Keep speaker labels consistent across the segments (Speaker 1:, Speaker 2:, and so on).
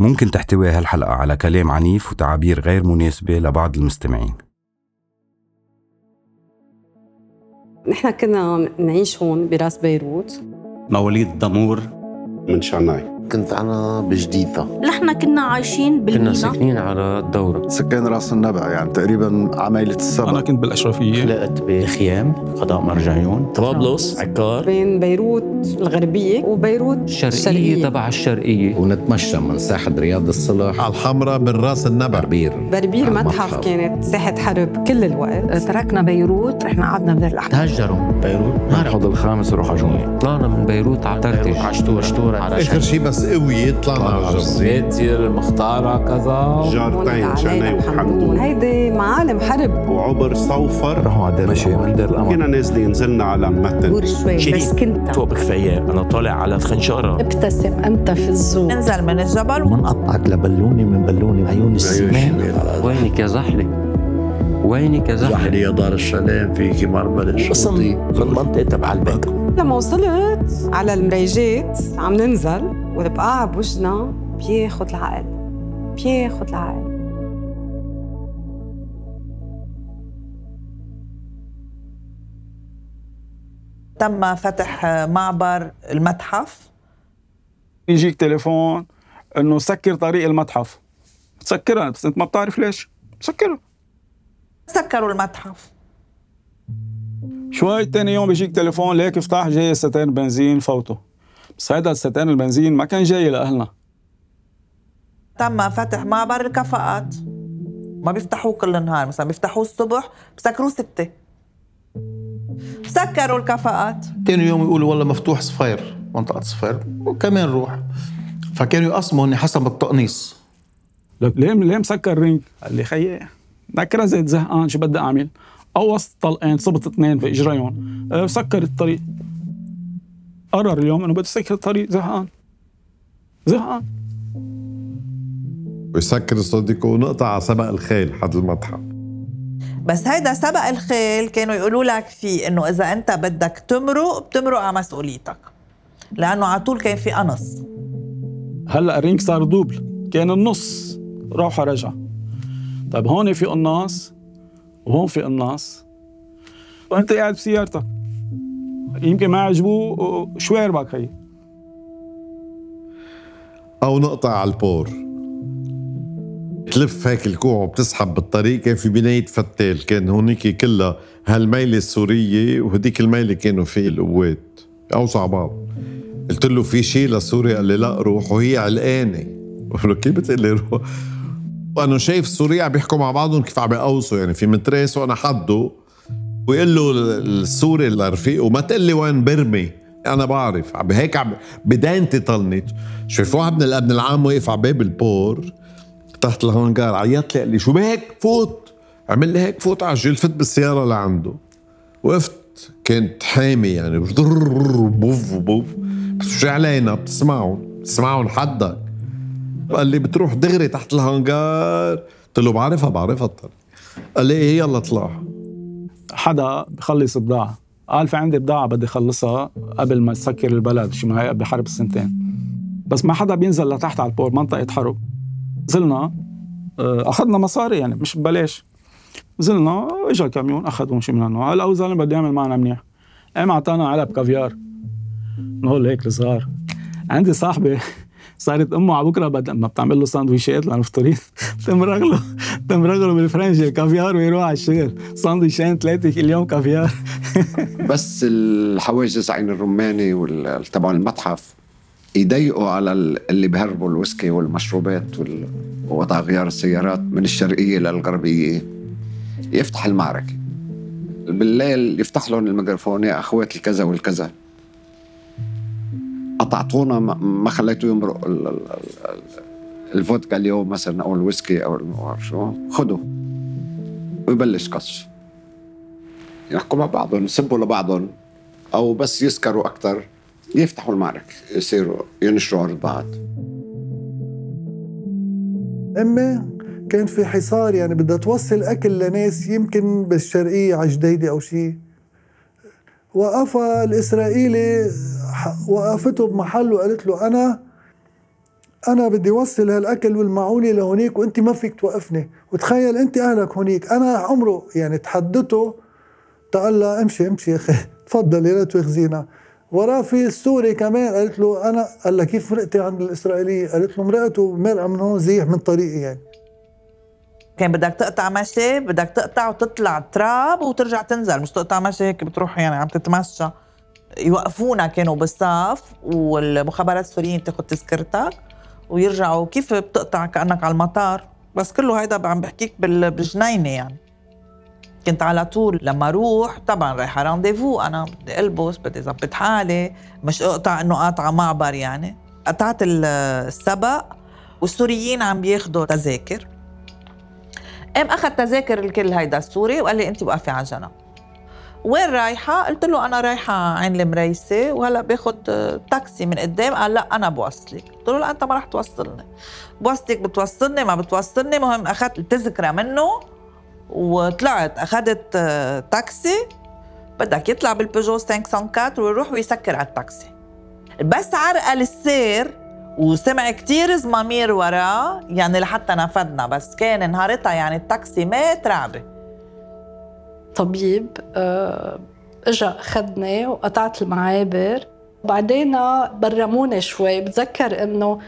Speaker 1: ممكن تحتوي هالحلقة على كلام عنيف وتعابير غير مناسبة لبعض المستمعين.
Speaker 2: نحن كنا نعيش هون براس بيروت.
Speaker 3: مواليد دمور
Speaker 4: من شاناي.
Speaker 5: كنت أنا بجديدة.
Speaker 6: نحن كنا عايشين
Speaker 5: كنا
Speaker 6: بالمينا.
Speaker 5: ساكنين على الدورة.
Speaker 7: سكان رأس النبع يعني تقريبا عمايلة السبع.
Speaker 3: أنا كنت بالأشرفية.
Speaker 5: خلقت بخيام قضاء مرجعيون. طرابلس عكار.
Speaker 2: بين بيروت الغربية وبيروت
Speaker 5: الشرقية. تبع الشرقية.
Speaker 8: ونتمشى من ساحة رياض الصلح
Speaker 9: على الحمراء بالراس النبع.
Speaker 8: بربير.
Speaker 2: بربير متحف. كانت ساحة حرب كل الوقت.
Speaker 10: تركنا بيروت رحنا قعدنا بدير الأحمر
Speaker 5: تهجروا. بيروت؟ ما
Speaker 11: الحوض الخامس روح عجوني
Speaker 5: طلعنا من بيروت على ترتج على شتورة شتورة على
Speaker 9: آخر شيء بس قوي طلعنا على الجبل
Speaker 11: المختارة كذا.
Speaker 4: جارتين
Speaker 2: علينا
Speaker 4: وحمدون
Speaker 2: حمدون هيدي معالم حرب.
Speaker 4: وعبر صوفر.
Speaker 11: روحوا على دير
Speaker 7: مشي من دير القمر
Speaker 4: كنا نازلين نزلنا على متن.
Speaker 10: دور شوي بس كنت.
Speaker 5: فوق بكفاية أنا طالع على خنشارة
Speaker 10: ابتسم أنت في الزوم
Speaker 6: ننزل من الجبل.
Speaker 7: منقطعك لبلوني من بلوني عيون السمان
Speaker 5: وينك يا زحلة وينك يا زحلة
Speaker 9: يا دار السلام في كمار بلد
Speaker 5: قسم من منطقة تبع البيت.
Speaker 2: لما وصلت على المريجات عم ننزل. والبقاع بوجنا بياخد العقل بياخد العقل.
Speaker 6: تم فتح معبر المتحف.
Speaker 3: يجيك تليفون إنه سكر طريق المتحف. تسكرها بس أنت ما بتعرف ليش. سكرها.
Speaker 6: سكروا المتحف.
Speaker 3: شوي تاني يوم بيجيك تليفون ليك افتح جاي ستين بنزين فوته بس هيدا الستين البنزين ما كان جاي لأهلنا.
Speaker 6: تم فتح معبر الكفاءات. ما بيفتحوه كل النهار مثلا بيفتحوه الصبح بسكروه ستة. سكروا الكفاءات.
Speaker 9: تاني يوم يقولوا والله مفتوح صفير منطقة صفير وكمان روح. فكانوا يقسموا هن حسب التقنيص.
Speaker 3: لك ليه ليه مسكر رينج؟ قال لي خيي. ذكرها زيت زهقان شو بدي أعمل؟ قوصت طلقين صبت اثنين في إجريهم. أه، سكر الطريق. قرر اليوم أنه بده يسكر الطريق زهقان. زهقان.
Speaker 9: ويسكر الصديق ونقطع على سبق الخيل حد المتحف
Speaker 6: بس هيدا سبق الخيل كانوا يقولوا لك فيه إنه إذا أنت بدك تمرق بتمرق على مسؤوليتك. لأنه على طول كان في قنص
Speaker 3: هلأ الرينج صار دوبل. كان النص. روحه رجع طيب هون في قناص وهون في قناص وأنت قاعد بسيارتك. يمكن ما عجبوه شويربك هي
Speaker 9: أو نقطع على ال port. تلف هيك الكوع وبتسحب بالطريق كان في بناية فتال كان هونيك كلها هالميلة السورية وهديك الميلة كانوا في القوات. أوسع بعض. قلت له في شيء لسوريا؟ قال لي لا روح. وهي علقانة. قلت له كيف بتقول لي روح؟ وأنا شايف سوريا عم بيحكوا مع بعضهم كيف عم بيقوصوا يعني في متريس وأنا حده. ويقول له السوري لرفيقه ما تقول لي وين برمي؟ أنا بعرف. هيك عم بداينتي طلنت شوف واحد من الابن العام واقف على باب البور تحت الهانجار عيط لي. قال لي شو بهيك فوت؟ عمل لي هيك فوت على الجيل فت بالسيارة لعنده. وقفت. كانت حامي يعني بوف بوف بس شو علينا بتسمعهم بتسمعهم حدك. قال لي بتروح دغري تحت الهانجار قلت له بعرفها بعرفها قال لي إيه يلا اطلع.
Speaker 3: حدا بخلص بضاعة. قال في عندي بضاعة بدي أخلصها قبل ما تسكر البلد شو ما هي بحرب السنتين. بس ما حدا بينزل لتحت على ال port منطقة حرب نزلنا آه، أخذنا مصاري يعني مش ببلاش. نزلنا اجى الكاميون اخذوا شيء من النوع هلا هو زلمه بده يعمل معنا منيح. قام أعطانا علب كافيار. نقول هيك الصغار. عندي صاحبي صارت أمه على بكرة ما بتعمل له سندويشات لأنه فطرين تمرغ له. تمرغ له بالفرنجي الكافيار ويروح على الشغل. سندويشين ثلاثة كل يوم كافيار.
Speaker 8: بس الحواجز عين الرماني وال- تبع المتحف يضيقوا على ال- اللي بهربوا الويسكي والمشروبات وال- ووضع غيار السيارات من الشرقية للغربية يفتح المعركة. بالليل يفتح لهم الميكروفون يا أخوات الكذا والكذا. قطعتونا ما- خليته يمرق الفودكا اليوم مثلا أو الويسكي أو الم- شو خدوا ويبلش قصف. يحكوا مع بعضهم يسبوا لبعضهم أو بس يسكروا أكثر يفتحوا المعركة يصيروا ينشروا عرضات
Speaker 12: امي كان في حصار يعني بدها توصل أكل لناس يمكن بالشرقية على جديدة أو شيء وقفها الإسرائيلي وقفته بمحل وقالت له أنا أنا بدي أوصل هالأكل والمعونه لهونيك وأنت ما فيك توقفني. وتخيل أنت أهلك هونيك. أنا عمره يعني تحدته. قال لها امشي امشي يا أخي. تفضل يا لا تواخذينا وراه في السوري كمان قالت له أنا قال لها كيف مرقتي عند الإسرائيلية؟ قالت له مرقته مرقه من هون زيح من طريقي يعني.
Speaker 6: كان بدك تقطع مشي بدك تقطع وتطلع تراب وترجع تنزل. مش تقطع مشي هيك بتروح يعني عم تتمشى. يوقفونا كانوا بالصف والمخابرات السوريين تاخذ تذكرتك. ويرجعوا كيف بتقطع كأنك على المطار؟ بس كله هيدا عم بحكيك بال- بالجنينة يعني. كنت على طول لما أروح طبعا رايحة رانديفو أنا بدي ألبس بدي اظبط حالي مش اقطع إنه قاطعه معبر يعني. قطعت ال- السبق والسوريين عم بياخذوا تذاكر. قام أخذ تذاكر الكل هيدا السوري وقال لي انت وقفي على جنب وين رايحة؟ قلت له أنا رايحة عين المريسة وهلا باخذ تاكسي من قدام قال لا أنا بوصلك. قلت له لا أنت ما رح توصلني. بوصلك بتوصلني ما بتوصلني. مهم أخذت التذكرة منه وطلعت أخذت آه، تاكسي. بدك يطلع بالبيجو 504 ويروح ويسكر على التاكسي. بس عرقل السير وسمع كتير زمامير وراه يعني لحتى نفذنا بس كان نهارتها يعني التاكسي مات رعبة.
Speaker 10: طبيب آه، إجا اخذني وقطعت المعابر. بعدين برموني شوي بتذكر إنه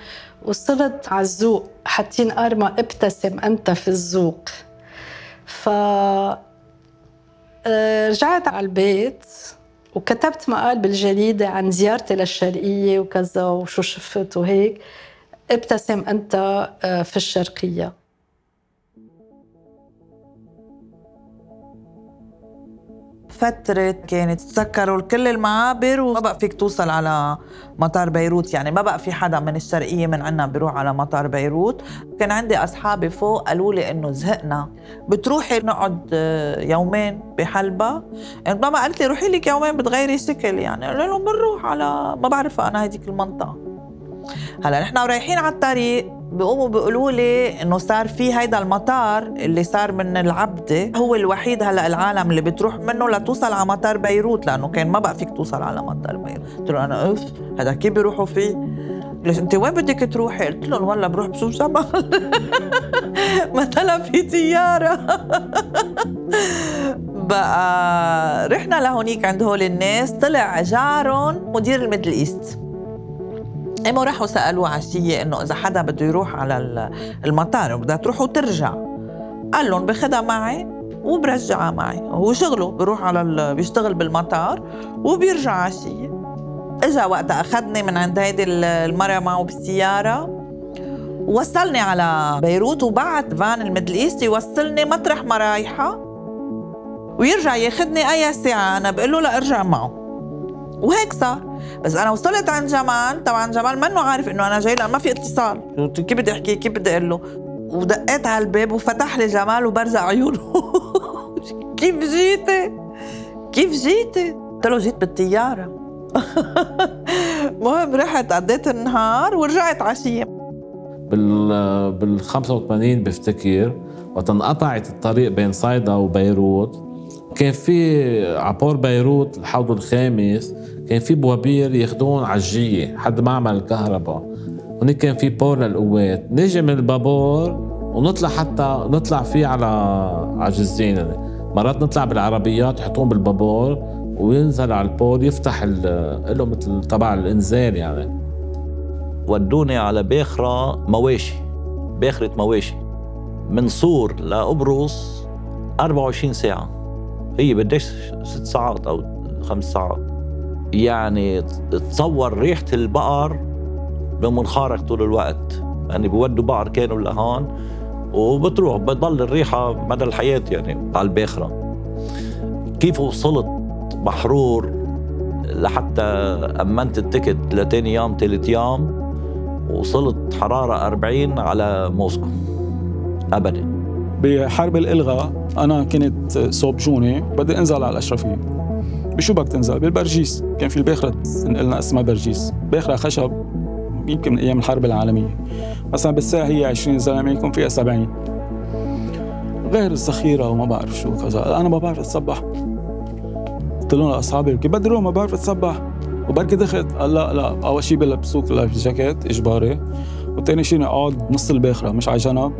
Speaker 10: وصلت على الذوق حاطين ارمى ابتسم أنت في الذوق ف آه، رجعت على البيت وكتبت مقال بالجريدة عن زيارتي للشرقية وكذا وشو شفت وهيك. ابتسم أنت آه، في الشرقية.
Speaker 6: فترة كانت تسكروا كل المعابر وما بقى فيك توصل على مطار بيروت. يعني ما بقى في حدا من الشرقية من عنا بيروح على مطار بيروت. كان عندي أصحابي فوق قالوا لي إنه زهقنا. بتروحي نقعد آه، يومين بحلبا. ماما قالت لي روحي لك يومين بتغيري شكل. يعني قلت لهم بنروح على ما بعرف أنا هديك المنطقة. هلا نحن رايحين على الطريق. بيقوموا بيقولوا لي إنه صار في هيدا المطار اللي صار من العبده هو الوحيد هلا العالم اللي بتروح منه لتوصل على مطار بيروت لأنه كان ما بقى فيك توصل على مطار بيروت. قلت له أنا اف هذا كيف بيروحوا فيه؟ ليش أنت وين بدك تروحي؟ قلت لهم والله بروح بشوف جبل مثلا في طيارة. بقى رحنا لهونيك عند هول الناس طلع جارهم مدير ال Middle East قاموا راحوا سألوه عشيه إنه إذا حدا بده يروح على ال- المطار وبدها تروح وترجع. قال لهم باخدها معي وبرجعها معي. هو شغله بيروح على ال... بيشتغل بالمطار وبيرجع عشيه إجا وقتها أخذني من عند هيدي ال- المرة معه بالسيارة ووصلني على بيروت وبعت van ال Middle East يوصلني مطرح ما رايحة ويرجع ياخذني أي ساعة. أنا بقول له لا ارجع معه. وهيك صار. بس أنا وصلت عند جمال طبعا جمال منه عارف إنه أنا جاي لأن ما في اتصال. كيف بدي أحكي؟ كيف بدي أقول له؟ ودقيت على الباب وفتح لي جمال وبرزع عيونه. كيف جيتي؟ كيف جيتي؟ قلت له جيت بالطيارة. المهم رحت قضيت النهار ورجعت عشية.
Speaker 11: بال بال 85 بفتكر وقت انقطعت الطريق بين صيدا وبيروت. كان في عبور بيروت الحوض الخامس كان في بوابير ياخدونا ع جهة حد معمل الكهرباء. هونيك كان في port للقوات. نجي من البابور ونطلع حتى نطلع فيه على على يعني. مرات نطلع بالعربيات يحطوهم بالبابور وينزل على البور يفتح له مثل تبع الانزال يعني.
Speaker 13: ودوني على باخرة مواشي باخرة مواشي من صور لقبرص 24 ساعة. هي بديش ست ساعات أو خمس ساعات. يعني تصور ريحة البقر بمنخارك طول الوقت. يعني بودوا بقر كانوا لهون وبتروح بتضل الريحة مدى الحياة يعني على الباخرة. كيف وصلت محرور لحتى أمنت التكت لتاني يوم تالت يوم؟ وصلت حرارة 40 على موسكو. أبدا.
Speaker 3: بحرب الإلغاء أنا كنت صوب جوني بدي أنزل على الأشرفية بشو بدك تنزل؟ بالبرجيس. كان في الباخرة تنقلنا اسمها برجيس. باخرة خشب يمكن من أيام الحرب العالمية. مثلا بالساعة هي 20 زلمة يكون فيها 70 غير الذخيرة وما بعرف شو كذا. أنا ما بعرف أتسبح. قلت لهم لأصحابي بدي ما بعرف أتسبح. وبركي دخلت. قال لا لا. أول شيء بلبسوك life jacket إجباري. والتاني شيء اقعد بنص الباخرة مش على جنب.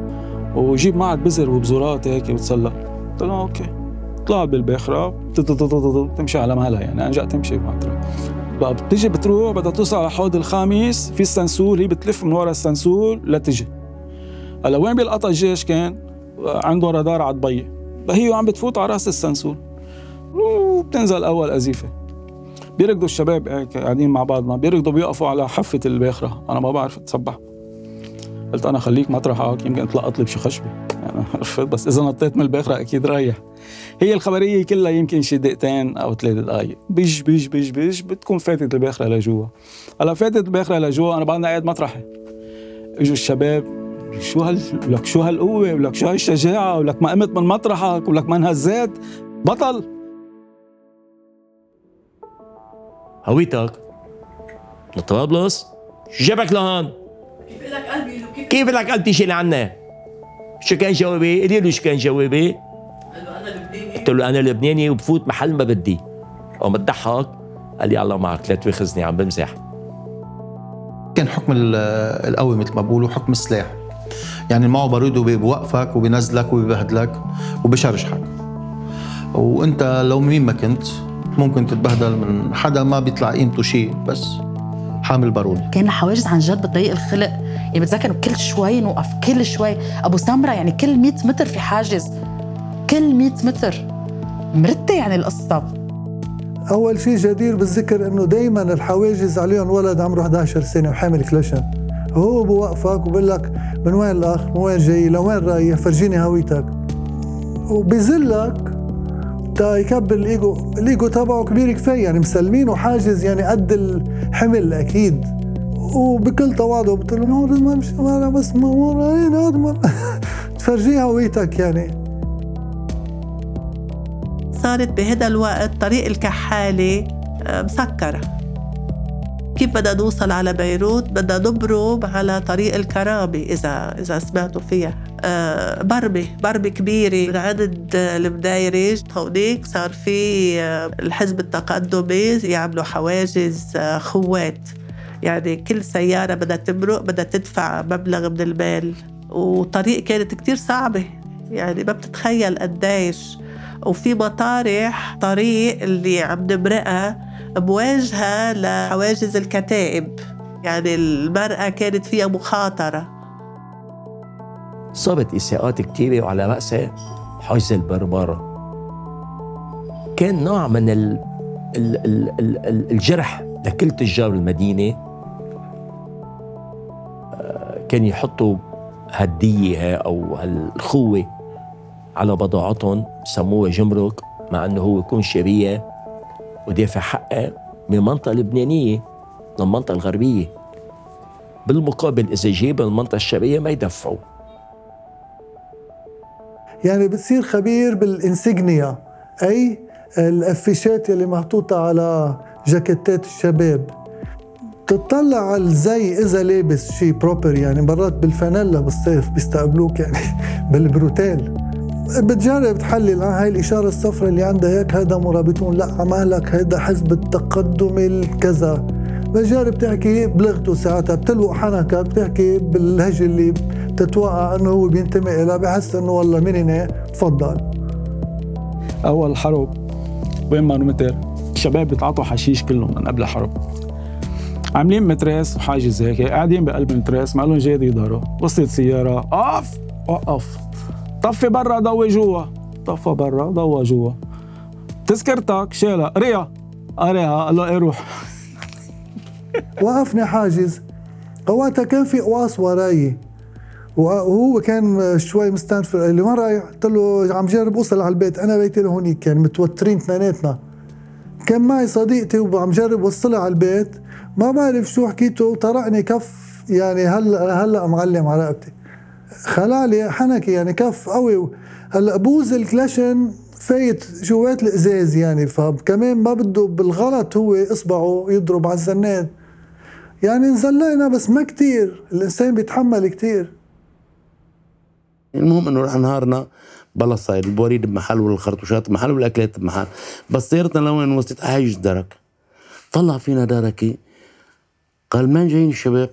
Speaker 3: وجيب معك بزر وبزورات هيك وتسلى قلت له okay. طلعت بالباخرة. تمشي على مهلها يعني. انجا تمشي بمطرح بقى بتجي بتروح بدها توصل على الحوض الخامس. في السنسول هي بتلف من ورا السنسول لتجي. هلا وين بيلقطها الجيش كان؟ عنده رادار على الضيق. هي عم بتفوت على رأس السنسول وبتنزل أول قذيفه بيركضوا الشباب قاعدين مع بعضنا. بيركضوا بيقفوا على حفه الباخرة. أنا ما بعرف اتسبح قلت أنا خليك مطرحك يمكن تلقط لي بشي خشبة. يعني عرفت؟ بس إذا نطيت من الباخرة أكيد رايح. هي الخبرية كلها يمكن شي دقيقتين أو ثلاث دقائق بيج بيج بيج بيج بتكون فاتت الباخرة لجوا. هلا فاتت الباخرة لجوا أنا بعدنا قاعد مطرحي. إجوا الشباب شو هال لك شو هالقوة؟ ولك شو هالشجاعه ولك ما قمت من مطرحك؟ ولك ما انهزيت؟ بطل!
Speaker 14: هويتك. من طرابلس شو جابك لهون؟
Speaker 6: كيف لك قلبي
Speaker 14: كيف لك قلب تشيل عنا؟ شو كان جوابي؟ قولي له شو كان جوابي؟ قلت له أنا لبناني وبفوت محل ما بدي قام بتضحك قال لي الله معك لا تواخذني عم بمزح
Speaker 15: كان حكم القوي مثل ما بقولوا حكم السلاح يعني معه بارود وبوقفك وبنزلك وببهدلك وبشرشحك وأنت لو مين ما كنت ممكن تتبهدل من حدا ما بيطلع قيمته شيء بس حامل بارود
Speaker 16: كان حواجز عن جد بتضيق الخلق يعني بتذكر كل شوي نوقف كل شوي أبو سمره يعني كل 100 متر في حاجز. كل 100 متر. مرتة يعني القصة.
Speaker 12: أول شيء جدير بالذكر إنه دايما الحواجز عليهم ولد عمره 11 سنة وحامل كلاشن. هو بوقفك وبقول لك من وين الأخ؟ من وين جاي؟ لوين رايح؟ فرجيني هويتك. وبيذلك تا يكبر الايجو الإيجو تبعه كبير كفاية يعني مسلمينه حاجز يعني قد الحمل أكيد. وبكل تواضع بتقول له ما مش أنا بس ما تفرجيه هويتك يعني.
Speaker 6: صارت بهذا الوقت طريق الكحالة مسكرة. كيف بدنا نوصل على بيروت؟ بدنا نبرم على طريق الكرامة إذا إذا سمعتوا فيها. بربة بربة كبيرة عدد المدايرج هونيك صار في الحزب التقدمي يعملوا حواجز خوات. يعني كل سيارة بدها تمرق بدها تدفع مبلغ من المال. وطريق كانت كتير صعبة. يعني ما بتتخيل قديش. وفي مطارح طريق اللي عم نمرقها مواجهة لحواجز الكتائب. يعني المرأة كانت فيها مخاطرة.
Speaker 14: صابت إساءات كتيرة وعلى رأسها حجز البربرة كان نوع من ال ال ال ال الجرح لكل تجار المدينة. كان يحطوا هالدية أو هالخوة على بضاعتهم سموها جمرك مع إنه هو يكون شرية ودافع حقها من المنطقة اللبنانيه للمنطقه الغربية. بالمقابل إذا جيب المنطقة الشرقية ما يدفعوا.
Speaker 12: يعني بتصير خبير بال insignia أي الأفيشات اللي محطوطة على جاكيتات الشباب. تطلع على الزي إذا لابس شيء proper يعني مرات بالفانيلا بالصيف بيستقبلوك يعني بال bretelles. بتجرب تحلل آه هاي الإشارة الصفراء اللي عندها هيك هذا مرابطون لا عمالك هذا حزب التقدم الكذا. بتجرب تحكي بلغته ساعتها بتلوق حنكك بتحكي باللهجة اللي بتتوقع إنه هو بينتمي لها بحس إنه والله من هنا تفضل.
Speaker 3: أول حرب وين ما متر الشباب بيتعاطوا حشيش كلهم من قبل الحرب عاملين مترس وحاجز هيك قاعدين بقلب المترس ما لهم جاي يظهروا وصلت سيارة اقف وقف طفي برا ضوي جوا. طفى برا ضوى جوا. تذكرتك؟ شالها ريا. قريها قال له إيه روح.
Speaker 12: وقفني حاجز. وقتها كان في قواص وراي. وهو كان شوي مستنفر. قال لي وين رايح؟ قلت له عم جرب اوصل على البيت. أنا بيتي لهونيك كان متوترين اثنيناتنا. كان معي صديقتي وعم جرب وصلها على البيت. ما بعرف شو حكيته طرقني كف يعني هلا هلا معلم على رقبتي. خلع لي حنكي يعني كف قوي هلا بوز الكلاشن فايت جوات الإزاز يعني فكمان ما بده بالغلط هو اصبعه يضرب على الزناد يعني نزلقنا بس ما كتير الإنسان بيتحمل كتير.
Speaker 17: المهم إنه رح نهارنا بلا صاير البوريد بمحل والخرطوشات بمحل والأكلات بمحل. بس سيرتنا لوين؟ وصلت هاي درك. طلع فينا دركي قال من جايين الشباب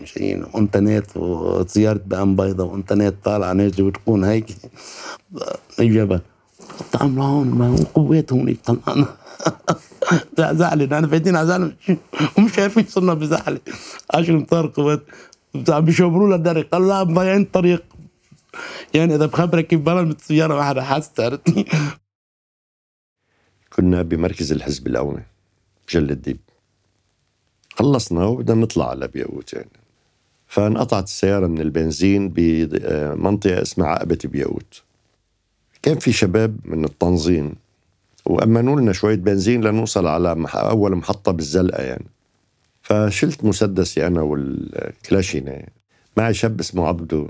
Speaker 17: ماشيين وانترنت وزيارة بقام بيضة وانترنت طالعة نازلة وتكون هيك. الجبل طعم هون ما هو قوات هونيك طلعنا. زعلنا أنا فايتين على زعل ومش عارفين صرنا بزعل. عشان صار قوات. بيشبروا لنا قال لا مضيعين الطريق. يعني إذا بخبرك كيف برمت سياره واحدة حاسس عرفتني؟
Speaker 18: كنا بمركز الحزب الأومي جل الديب. خلصنا وبدنا نطلع على بياوت يعني. فانقطعت السيارة من البنزين بمنطقة اسمها عقبة بياوت. كان في شباب من التنظيم وأمنوا لنا شوية بنزين لنوصل على مح- أول محطة بالزلقة يعني. فشلت مسدسي أنا والكلاشينة معي شاب اسمه عبدو.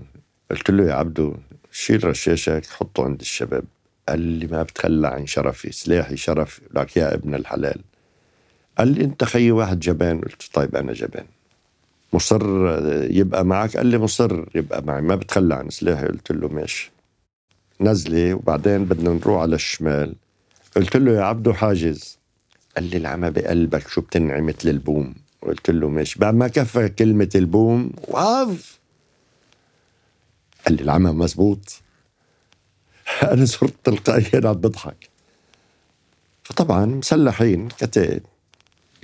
Speaker 18: قلت له يا عبدو شيل رشاشك حطه عند الشباب. قال لي ما بتخلى عن شرفي سلاحي شرف لك يا ابن الحلال. قال لي أنت خيي واحد جبان. قلت طيب أنا جبان. مصر يبقى معك؟ قال لي مصر يبقى معي. ما بتخلى عن سلاحي قلت له ماشي. نزلي وبعدين بدنا نروح على الشمال. قلت له يا عبدو حاجز. قال لي العمى بقلبك شو بتنعي مثل البوم قلت له ماشي. بعد ما كفى كلمة البوم واف قال لي العمى مزبوط. أنا صرت تلقائيا عم بضحك. فطبعا مسلحين كتائب.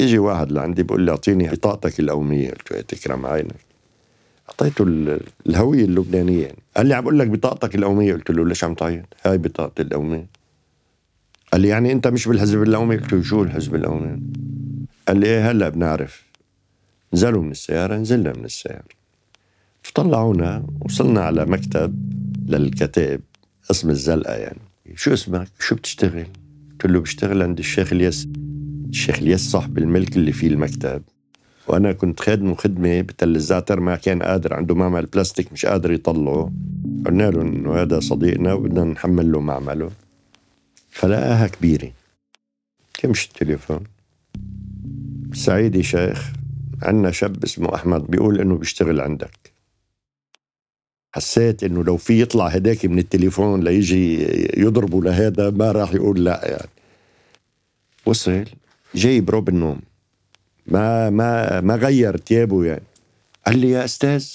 Speaker 18: يجي واحد لعندي بيقول لي أعطيني بطاقتك القوميه قلت له تكرم عينك. أعطيته ال- الهوية اللبنانية. يعني. قال لي عم بقول لك بطاقتك القوميه قلت له ليش عم تعيط؟ هاي بطاقتي القوميه قال لي يعني أنت مش بالحزب القومي قلت له شو الحزب القومي قال لي إيه هلا بنعرف. نزلوا من السيارة نزلنا من السيارة. فطلعونا وصلنا على مكتب للكتائب اسم الزلقة يعني. شو اسمك؟ شو بتشتغل؟ قلت له بشتغل عند الشيخ الياس الشيخ الياس صاحب الملك اللي فيه المكتب. وأنا كنت خادمه خدمه بتل الزعتر ما كان قادر عنده معمل بلاستيك مش قادر يطلعه. قلنا له إنه هذا صديقنا وبدنا نحمل له معمله. فلقاها كبيرة. كمش التليفون؟ سعيدي شيخ عندنا شاب اسمه أحمد بيقول إنه بيشتغل عندك. حسيت إنه لو في يطلع هداك من التليفون ليجي يضربه لهذا ما راح يقول لا يعني. وصل. جاي بروب النوم. ما ما ما غير ثيابه يعني. قال لي يا أستاذ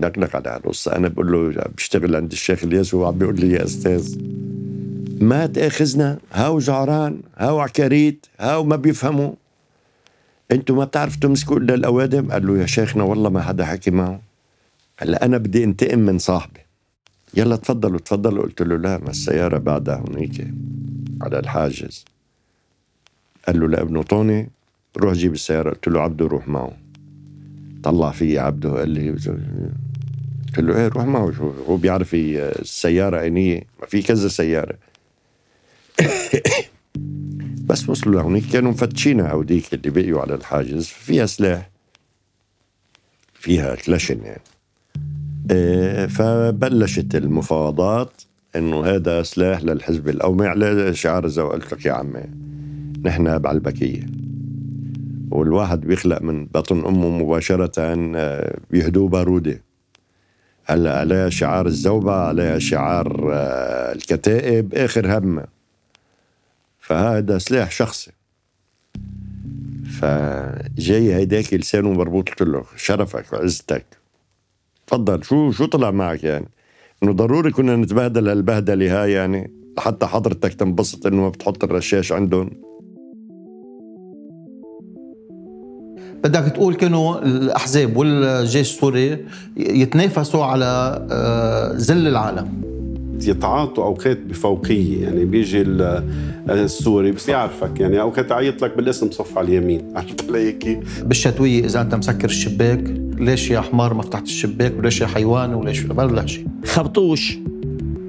Speaker 18: نقنق على القصة. أنا بقول له بشتغل عند الشيخ الياس وهو عم بيقول لي يا أستاذ ما تأخذنا؟ هاو جعران هاو عكاريت هاو ما بيفهموا. أنتوا ما بتعرفوا تمسكوا إلا الأوادم؟ قال له يا شيخنا والله ما حدا حكي معه. هلا أنا بدي انتقم من صاحبي. يلا تفضلوا تفضلوا. قلت له لا ما السيارة بعدها هونيك على الحاجز. قال له لابنه طوني روح جيب السيارة. قلت له عبده روح معه. طلع في عبده قال لي قلت له إيه روح معه شو هو بيعرف السيارة انيه ما في كذا سيارة. بس وصلوا لهونيك كانوا مفتشينها هوديك اللي بقيوا على الحاجز فيها سلاح فيها كلاشن يعني. إيه، فبلشت المفاوضات إنه هذا سلاح للحزب القومي على شعار زي قلت لك يا عمي. نحن بعلبكية. والواحد بيخلق من بطن أمه مباشرة آه، بيهدوه بارودة. هلأ عليها شعار الزوبعة عليها شعار آه، الكتائب آخر همة. فهذا سلاح شخصي. فجاي هيداك لسانه مربوط قلت له شرفك وعزتك. تفضل شو شو طلع معك يعني؟ إنه ضروري كنا نتبهدل هالبهدلة هاي يعني حتى حضرتك تنبسط إنه ما بتحط الرشاش عندهم.
Speaker 15: بدك تقول كانوا الأحزاب والجيش السوري يتنافسوا على آه، ذل العالم.
Speaker 4: يتعاطوا أوقات بفوقية يعني بيجي ال- السوري بس يعرفك يعني أوقات يعيط لك بالاسم صف على اليمين. عرفت علي كيف؟
Speaker 15: بالشتوية إذا أنت مسكر الشباك ليش يا حمار ما فتحت الشباك؟ وليش يا حيوان؟ وليش؟ ولا شيء.
Speaker 14: خبطوش.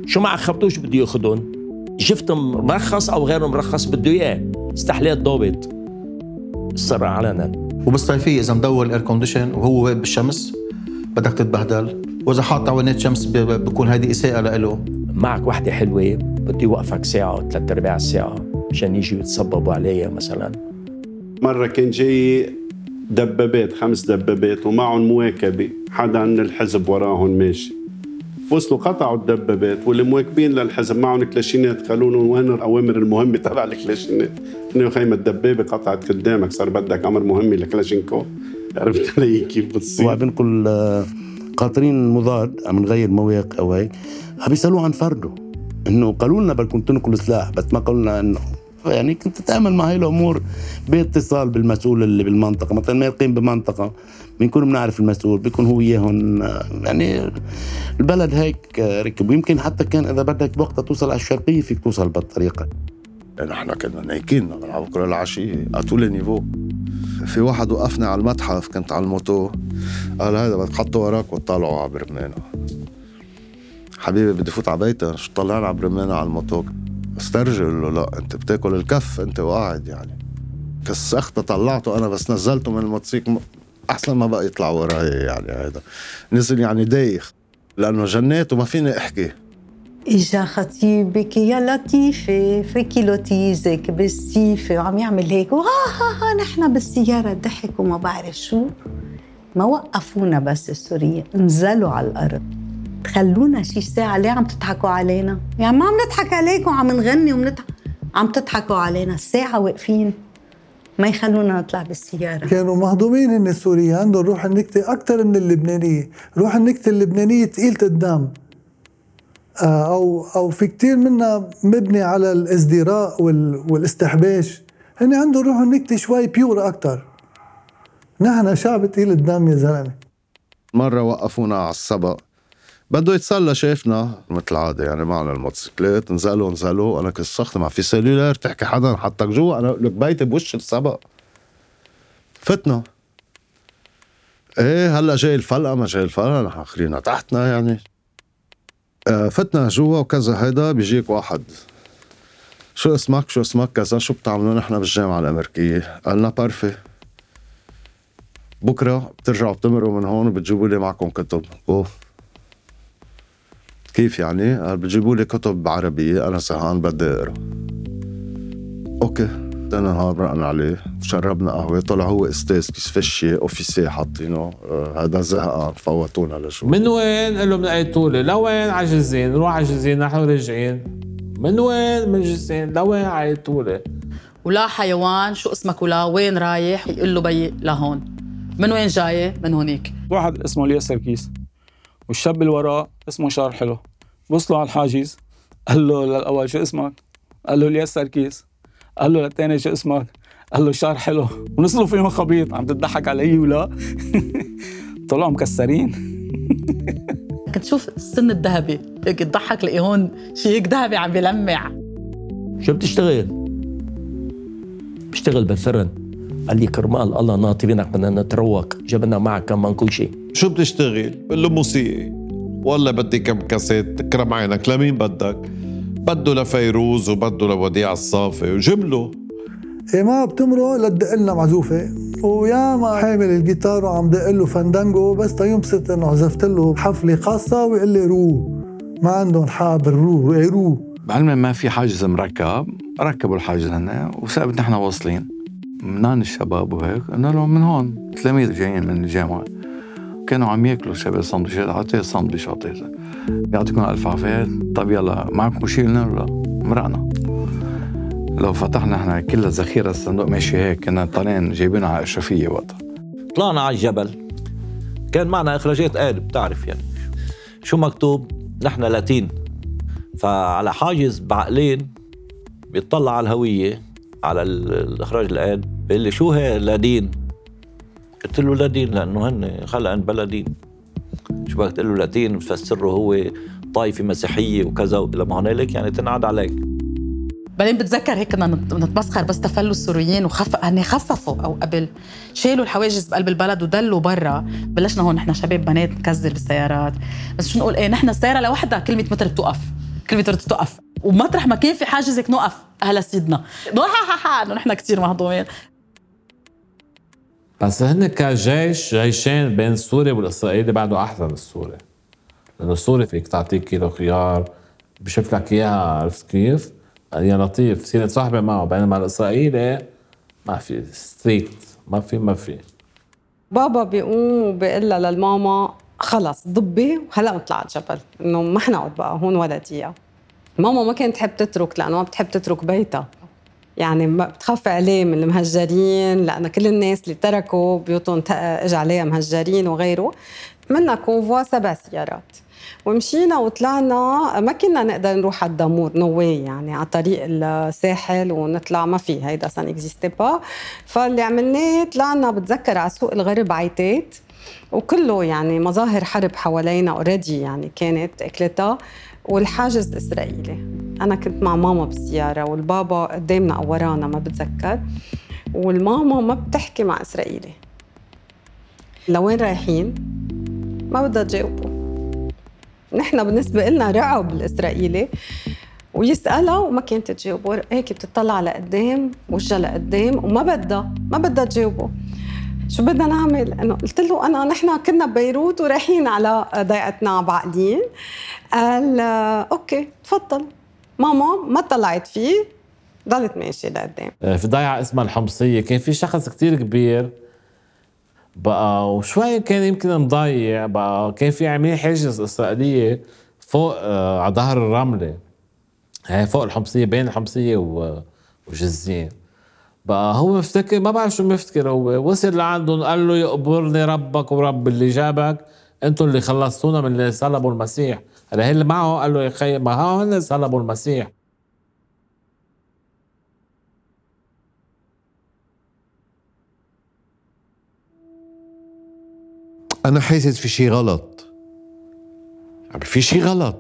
Speaker 14: شو مع خبطوش بده ياخذهم شفت مرخص أو غير مرخص بده إياه؟ استحلال ضابط. صار علنا.
Speaker 15: وبالصيفيه إذا مدور ال air condition وهو واقف بالشمس بدك تتبهدل. وإذا حاط عوينات شمس بكون هيدي إساءة لإله.
Speaker 14: معك وحدة حلوة بده يوقفك ساعة ثلاث أرباع ساعة مشان يجوا يتصببوا عليها مثلا.
Speaker 4: مرة كان جاي دبابات خمس دبابات ومعهم مواكبة. حدا من الحزب وراهم ماشي. وصلوا قطعوا الدبابات واللي مواكبين للحزب. معهم كلاشينات قالوا لهم وين الأوامر المهمة؟ تبع الكلاشينات إنه خيمه الدبابة قطعت قدامك. صار بدك أمر مهمة لكلاشينكو عرفت علي كيف بتصير؟
Speaker 17: وبنقل آه، قاطرين مضاد من غير مواقع أو هيك عم عن فرده. إنه قالوا لنا بدكم تنقلوا سلاح بس ما قالوا لنا إنه يعني كنت تتعامل مع هاي الأمور باتصال بالمسؤول اللي بالمنطقة. مثلا ما يقيم بمنطقة بنكون بنعرف المسؤول بيكون هو إياهم آه، يعني البلد هيك آه، ركب. ويمكن حتى كان إذا بدك وقتها توصل على الشرقية فيك توصل بهالطريقه
Speaker 7: نحن كنا نايكين بنلعب كل العشية اتولي نيفو في واحد وقفني على المتحف كنت على الموتو. قال هذا بدك تحطه وراك وتطلعوا على برمانة حبيبي بدي فوت على بيتي شو طلعنا على برمانة على الموتو. استرجل له لا أنت بتاكل الكف أنت وقاعد يعني. كسخته طلعته أنا بس نزلته من الموتوسيكل أحسن ما بقى يطلع وراي يعني هذا نزل يعني دايخ لأنه جنيت وما فيني أحكي.
Speaker 19: إجا خطيبك يا لطيفة فيكي لطيزك بالسيفة وعم يعمل هيك. وها ها ها نحن بالسيارة ضحك وما بعرف شو. ما وقفونا بس السورية نزلوا على الأرض. خلونا شي ساعة. ليه عم تضحكوا علينا؟ يعني ما عم نضحك عليكم عم نغني ومنضحك عم تضحكوا علينا. ساعة واقفين. ما يخلونا نطلع بالسيارة.
Speaker 12: كانوا مهضومين هن السوريين عندهم روح النكتة أكثر من اللبنانية. روح النكتة اللبنانية تقيلة الدم آه، أو أو في كتير منا مبني على الازدراء وال والاستحباش. هن عندهم روح النكتة شوي بيور أكثر نحن شعب تقيل الدم يا زلمة.
Speaker 7: مرة وقفونا على السبق بده يتسلى شافنا مثل العادة يعني معنا الموتوسيكلات نزلوا نزلوا أنا كسخت ما في سيلولار تحكي حدا حطك جوا أنا لك بيتي بوش السبق. فتنا. إيه هلأ جاي الفلقة ما جاي الفلقة نحن خلينا تحتنا يعني. آه فتنا جوا وكذا هيدا بيجيك واحد. شو اسمك؟ شو اسمك؟ كذا. شو بتعملوا نحن بالجامعة الأمريكية؟ قالنا بارفي بكرة بترجعوا بتمرقوا من هون وبتجيبوا لي معكم كتب. اوه كيف يعني؟ قال بتجيبوا لي كتب عربية أنا زهقان بدي أقرأ. أوكي نهار مرقنا عليه شربنا قهوة طلع هو أستاذ كيسفشي أوفيسي حاطينه. آه، هذا زهقان فوتونا لجوا
Speaker 11: من وين؟ قال له من أي طولة؟ لوين؟ على جزين نروح على جزين نحن راجعين. من وين؟ من جزين لوين؟ طولة؟
Speaker 16: ولا حيوان شو اسمك ولا وين رايح؟ يقول له بي لهون. من وين جاي من هونيك.
Speaker 3: واحد اسمه الياس سركيس والشاب اللي وراه اسمه شارل حلو. وصلوا على الحاجز. قال له للأول شو اسمك؟ قال له الياس سركيس. قال له للثاني شو اسمك؟ قال له شارل حلو. ونزلوا فيهم خبيط. عم تضحك علي ولا؟ طلعوا مكسرين.
Speaker 16: كنت تشوف السن الذهبي. هيك تضحك لقي هون شيء هيك ذهبي عم بيلمع
Speaker 14: شو بتشتغل؟ بشتغل بالفرن. قال لي كرمال الله ناطرينك بدنا نتروق. جبنا معك كمان كل شيء.
Speaker 9: شو بتشتغل؟ بقول له موسيقي والله بدي كم كاسيت تكرم عينك. لمين بدك؟ بده لفيروز وبده لوديع الصافي وجيب له
Speaker 12: إيه ما بتمرق لتدق لنا معزوفة. ويا ما حامل الجيتار وعم دق له fandango بس تينبسط إنه عزفت له حفلة خاصة ويقول لي روح ما عندهم خبر روح إيه روح
Speaker 20: بعلم ما في حاجز مركب. ركبوا الحاجز هنا وثابت نحن واصلين. منان الشباب وهيك قلنا لهم من هون تلاميذ جايين من الجامعة. كانوا عم ياكلوا شباب سندويشات اعطيه سندويش اعطيه يعطيكم ألف عافية. طب يلا معكم شيء لا مرقنا. لو فتحنا إحنا كل الذخيرة الصندوق ماشي هيك كنا طالعين جايبينها على اشرفيه وقتها.
Speaker 13: طلعنا على الجبل. كان معنا إخراجات قالب بتعرف يعني. شو مكتوب؟ نحن لاتين. فعلى حاجز بعقلين بيطلع على الهوية على ال- الإخراج القالب بيقول لي شو هي لادين قلت له لادين لأنه هن خلقا بلدين شو بدك تقول له لاتين بتفسره هو طائفة مسيحية وكذا لما هنالك يعني تنعاد عليك.
Speaker 16: بعدين بتذكر هيك كنا نت- نتمسخر بس تفلوا السوريين وخف هن خففوا أو قبل. شالوا الحواجز بقلب البلد ودلوا برا. بلشنا هون نحن شباب بنات نكزر بالسيارات. بس شو نقول؟ إيه نحن السيارة لوحدها كل 100 متر بتوقف. كل 100 متر بتوقف. ومطرح ما كان في حاجز هيك نوقف أهلا سيدنا. انه نحن كثير مهضومين.
Speaker 11: بس هن كجيش جيشين بين السوري والاسرائيلي بعده أحسن السوري لأنه السوري فيك تعطيه كيلو خيار بشوف لك إياها عرفت كيف؟ يا لطيف صير صاحبي معه. بينما الإسرائيلي ما في ستريكت ما في ما في.
Speaker 2: بابا بيقوم وبيقول لها للماما خلص ضبي وهلا نطلع على الجبل. إنه ما حنقعد بقى هون ولا دقيقة. ماما ما كانت تحب تترك لأنه ما بتحب تترك بيتها. يعني ما بتخافي عليه من المهجرين لأن كل الناس اللي تركوا بيوتهم اجى عليها مهجرين وغيره. منا convoi سبع سيارات. ومشينا وطلعنا ما كنا نقدر نروح على الدامور no way يعني على طريق الساحل ونطلع ما في هيدا ça n'existait pas. فاللي عملناه طلعنا بتذكر على سوق الغرب عيتات. وكله يعني مظاهر حرب حوالينا already يعني كانت أكلتها. والحاجز الاسرائيلي أنا كنت مع ماما بالسياره والبابا قدامنا أو ورانا ما بتذكر. والماما ما بتحكي مع إسرائيلي. لوين رايحين؟ ما بدها تجاوبه. نحن بالنسبة لنا رعب الإسرائيلي. ويسألها وما كانت تجاوبه. هيك بتطلع لقدام وجهها لقدام وما بدها ما بدها تجاوبه. شو بدنا نعمل؟ إنه قلت له انا نحن كنا ببيروت ورايحين على ضيعتنا بعقلين قال أوكي تفضل. ماما ما طلعت فيه ضلت ماشية لقدام.
Speaker 11: آه، في ضيعة اسمها الحمصية. كان في شخص كتير كبير بقى وشوي كان يمكن مضيع بقى. كان في عاملين حاجز إسرائيلية فوق آه على ظهر الرملة. هي فوق الحمصية بين الحمصية وجزين بقى هو مفتكر ما بعرف شو مفتكر. هو وصل لعندهم قال له يقبرني ربك ورب اللي جابك. أنتم اللي خلصتونا من اللي صلبوا المسيح. هلا هي اللي معه قال له يا خي ما هو صلبوا المسيح.
Speaker 9: أنا حاسس في شيء غلط. في شيء غلط.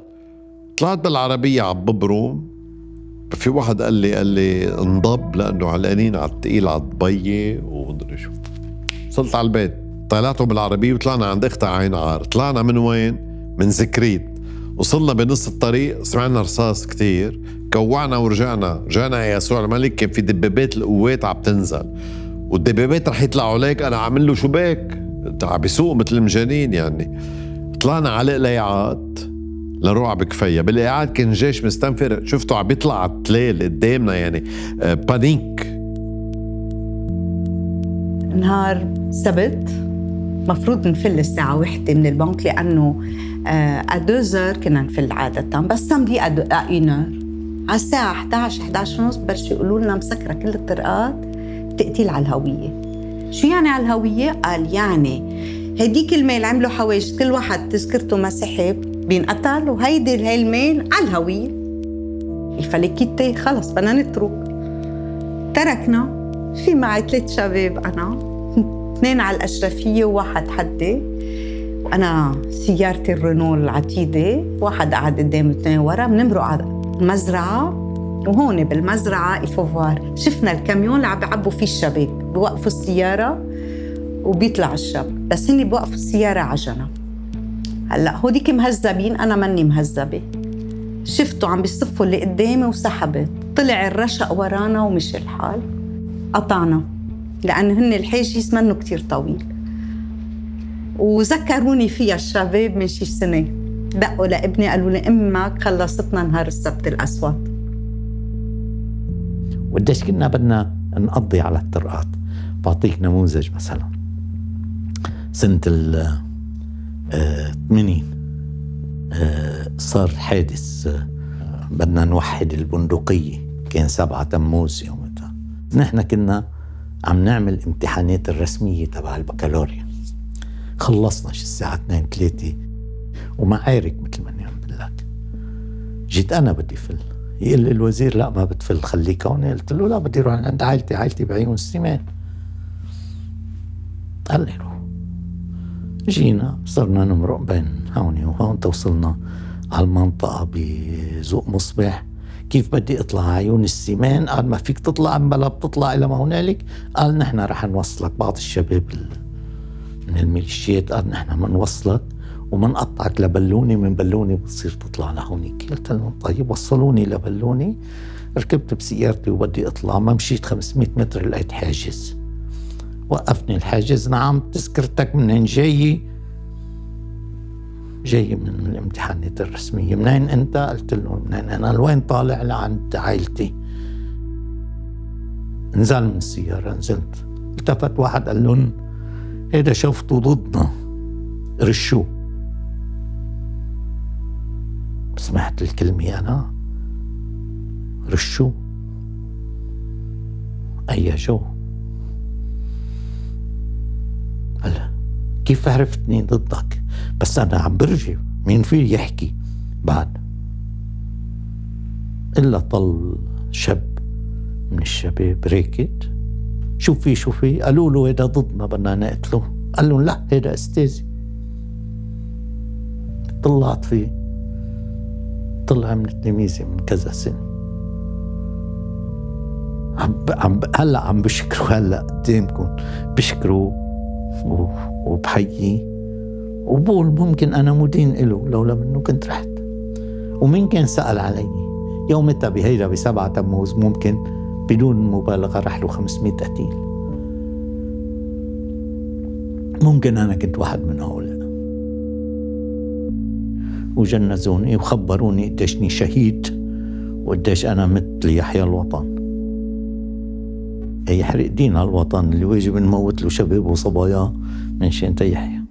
Speaker 9: طلعت بالعربية على ببروم في واحد قال لي قال لي انضب لأنه علقانين على الثقيل على الضبية ومدري شو. وصلت على البيت. طلعته بالعربية وطلعنا عند اختها عين عار. طلعنا من وين؟ من زكريت وصلنا بنص الطريق سمعنا رصاص كتير. كوعنا ورجعنا. رجعنا يا يسوع الملك كان في دبابات القوات عم تنزل. والدبابات رح يطلعوا عليك أنا عامل له شباك عم بيسوق مثل المجانين يعني. طلعنا على قليعات لرعب كفاية. بالقاعات كان جيش مستنفر. شفته عم بيطلع على التلال قدامنا يعني. آه، بانيك.
Speaker 19: نهار سبت. مفروض نفل الساعة وحدة من البنك لأنه أدوزر كنا نفل عادة. بس سامدي أينر على الساعة 11 11 ونص بلشوا يقولوا لنا مسكرة كل الطرقات تقتيل على الهوية. شو يعني على الهوية؟ قال يعني هديك الميل عملوا حواجز كل واحد تذكرته ما سحب بينقتل وهيدي هاي الميل على الهوية. الفلكيتة خلص بدنا نترك. تركنا. في معي ثلاث شباب أنا. اثنين على الأشرفية وواحد حدي. وأنا سيارتي الرينو العتيدة واحد قاعد قدام اثنين ورا بنمرق على المزرعة. وهون بالمزرعة إيفوفار شفنا الكاميون اللي عم بيعبوا فيه الشباب. بوقفوا السيارة وبيطلع الشاب بس هني بوقفوا السيارة عجنة هلأ هوديك مهذبين أنا ماني مهذبة. شفته عم بيصفوا اللي قدامي وسحبت طلع الرشق ورانا ومشي الحال. قطعنا لأنه هن الحاجز منه كتير طويل. وذكروني فيها الشباب من شي سنة. دقوا لابني قالوا لي أمك خلصتنا نهار السبت الأسود.
Speaker 21: وقديش كنا بدنا نقضي على الطرقات. بعطيك نموذج مثلا. سنة ال 80 آه، صار حادث. آه، بدنا نوحد البندقية. كان سبعة تموز يومتها نحن كنا عم نعمل امتحانات الرسمية تبع البكالوريا. خلصنا شي الساعة 2 3 ومعارك مثل ما عم بقول لك. جيت أنا بدي فل. يقول لي الوزير لا ما بتفل خليك هون. قلت له لا بدي أروح عند عائلتي عائلتي بعيون السمان. قال لي روح. جينا صرنا نمرق بين هون وهون توصلنا على المنطقة بذوق مصبح كيف بدي أطلع عيون السمان قال ما فيك تطلع بلا بتطلع إلى ما هنالك. قال نحن رح نوصلك. بعض الشباب من الميليشيات قال نحن بنوصلك ومنقطعك لبلوني من بلوني بتصير تطلع لهونيك. قلت لهم طيب وصلوني لبلوني ركبت بسيارتي وبدي أطلع. ما مشيت 500 متر لقيت حاجز. وقفني الحاجز. نعم تذكرتك منين جاي؟ جاي من الامتحانات الرسمية منين انت؟ قلت له منين أنا؟ لوين طالع لعند عائلتي؟ نزل من السيارة نزلت. التفت واحد قال لهم هيدا شفته ضدنا. رشوه سمعت الكلمة أنا. رشو أي شو هلا كيف عرفتني ضدك؟ بس أنا عم برجي مين في يحكي؟ بعد. إلا طل شاب من الشباب. ريكت شو في شو في؟ قالوا له هيدا ضدنا بدنا نقتله. قال لهم لا هيدا أستاذي. طلعت فيه. طلع من تلاميذي من كذا سنه عم عم هلا عم بشكروا. هلا قدامكم. بشكروا. وبحييه وبقول ممكن أنا مدين له لولا منه كنت رحت. ومين كان سأل علي؟ يومتها بهيدا بسبعة تموز ممكن بدون مبالغة رح له 500 قتيل ممكن أنا كنت واحد من هؤلاء. وجنزوني وخبروني قديشني شهيد وقديش أنا مت ليحيى الوطن. يحرق دين على الوطن اللي واجب نموت له شباب وصبايا من شأن تيحيى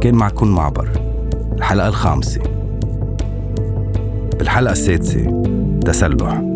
Speaker 22: كان معكم معبر. الحلقة الخامسة. بالحلقة السادسة. تسلح.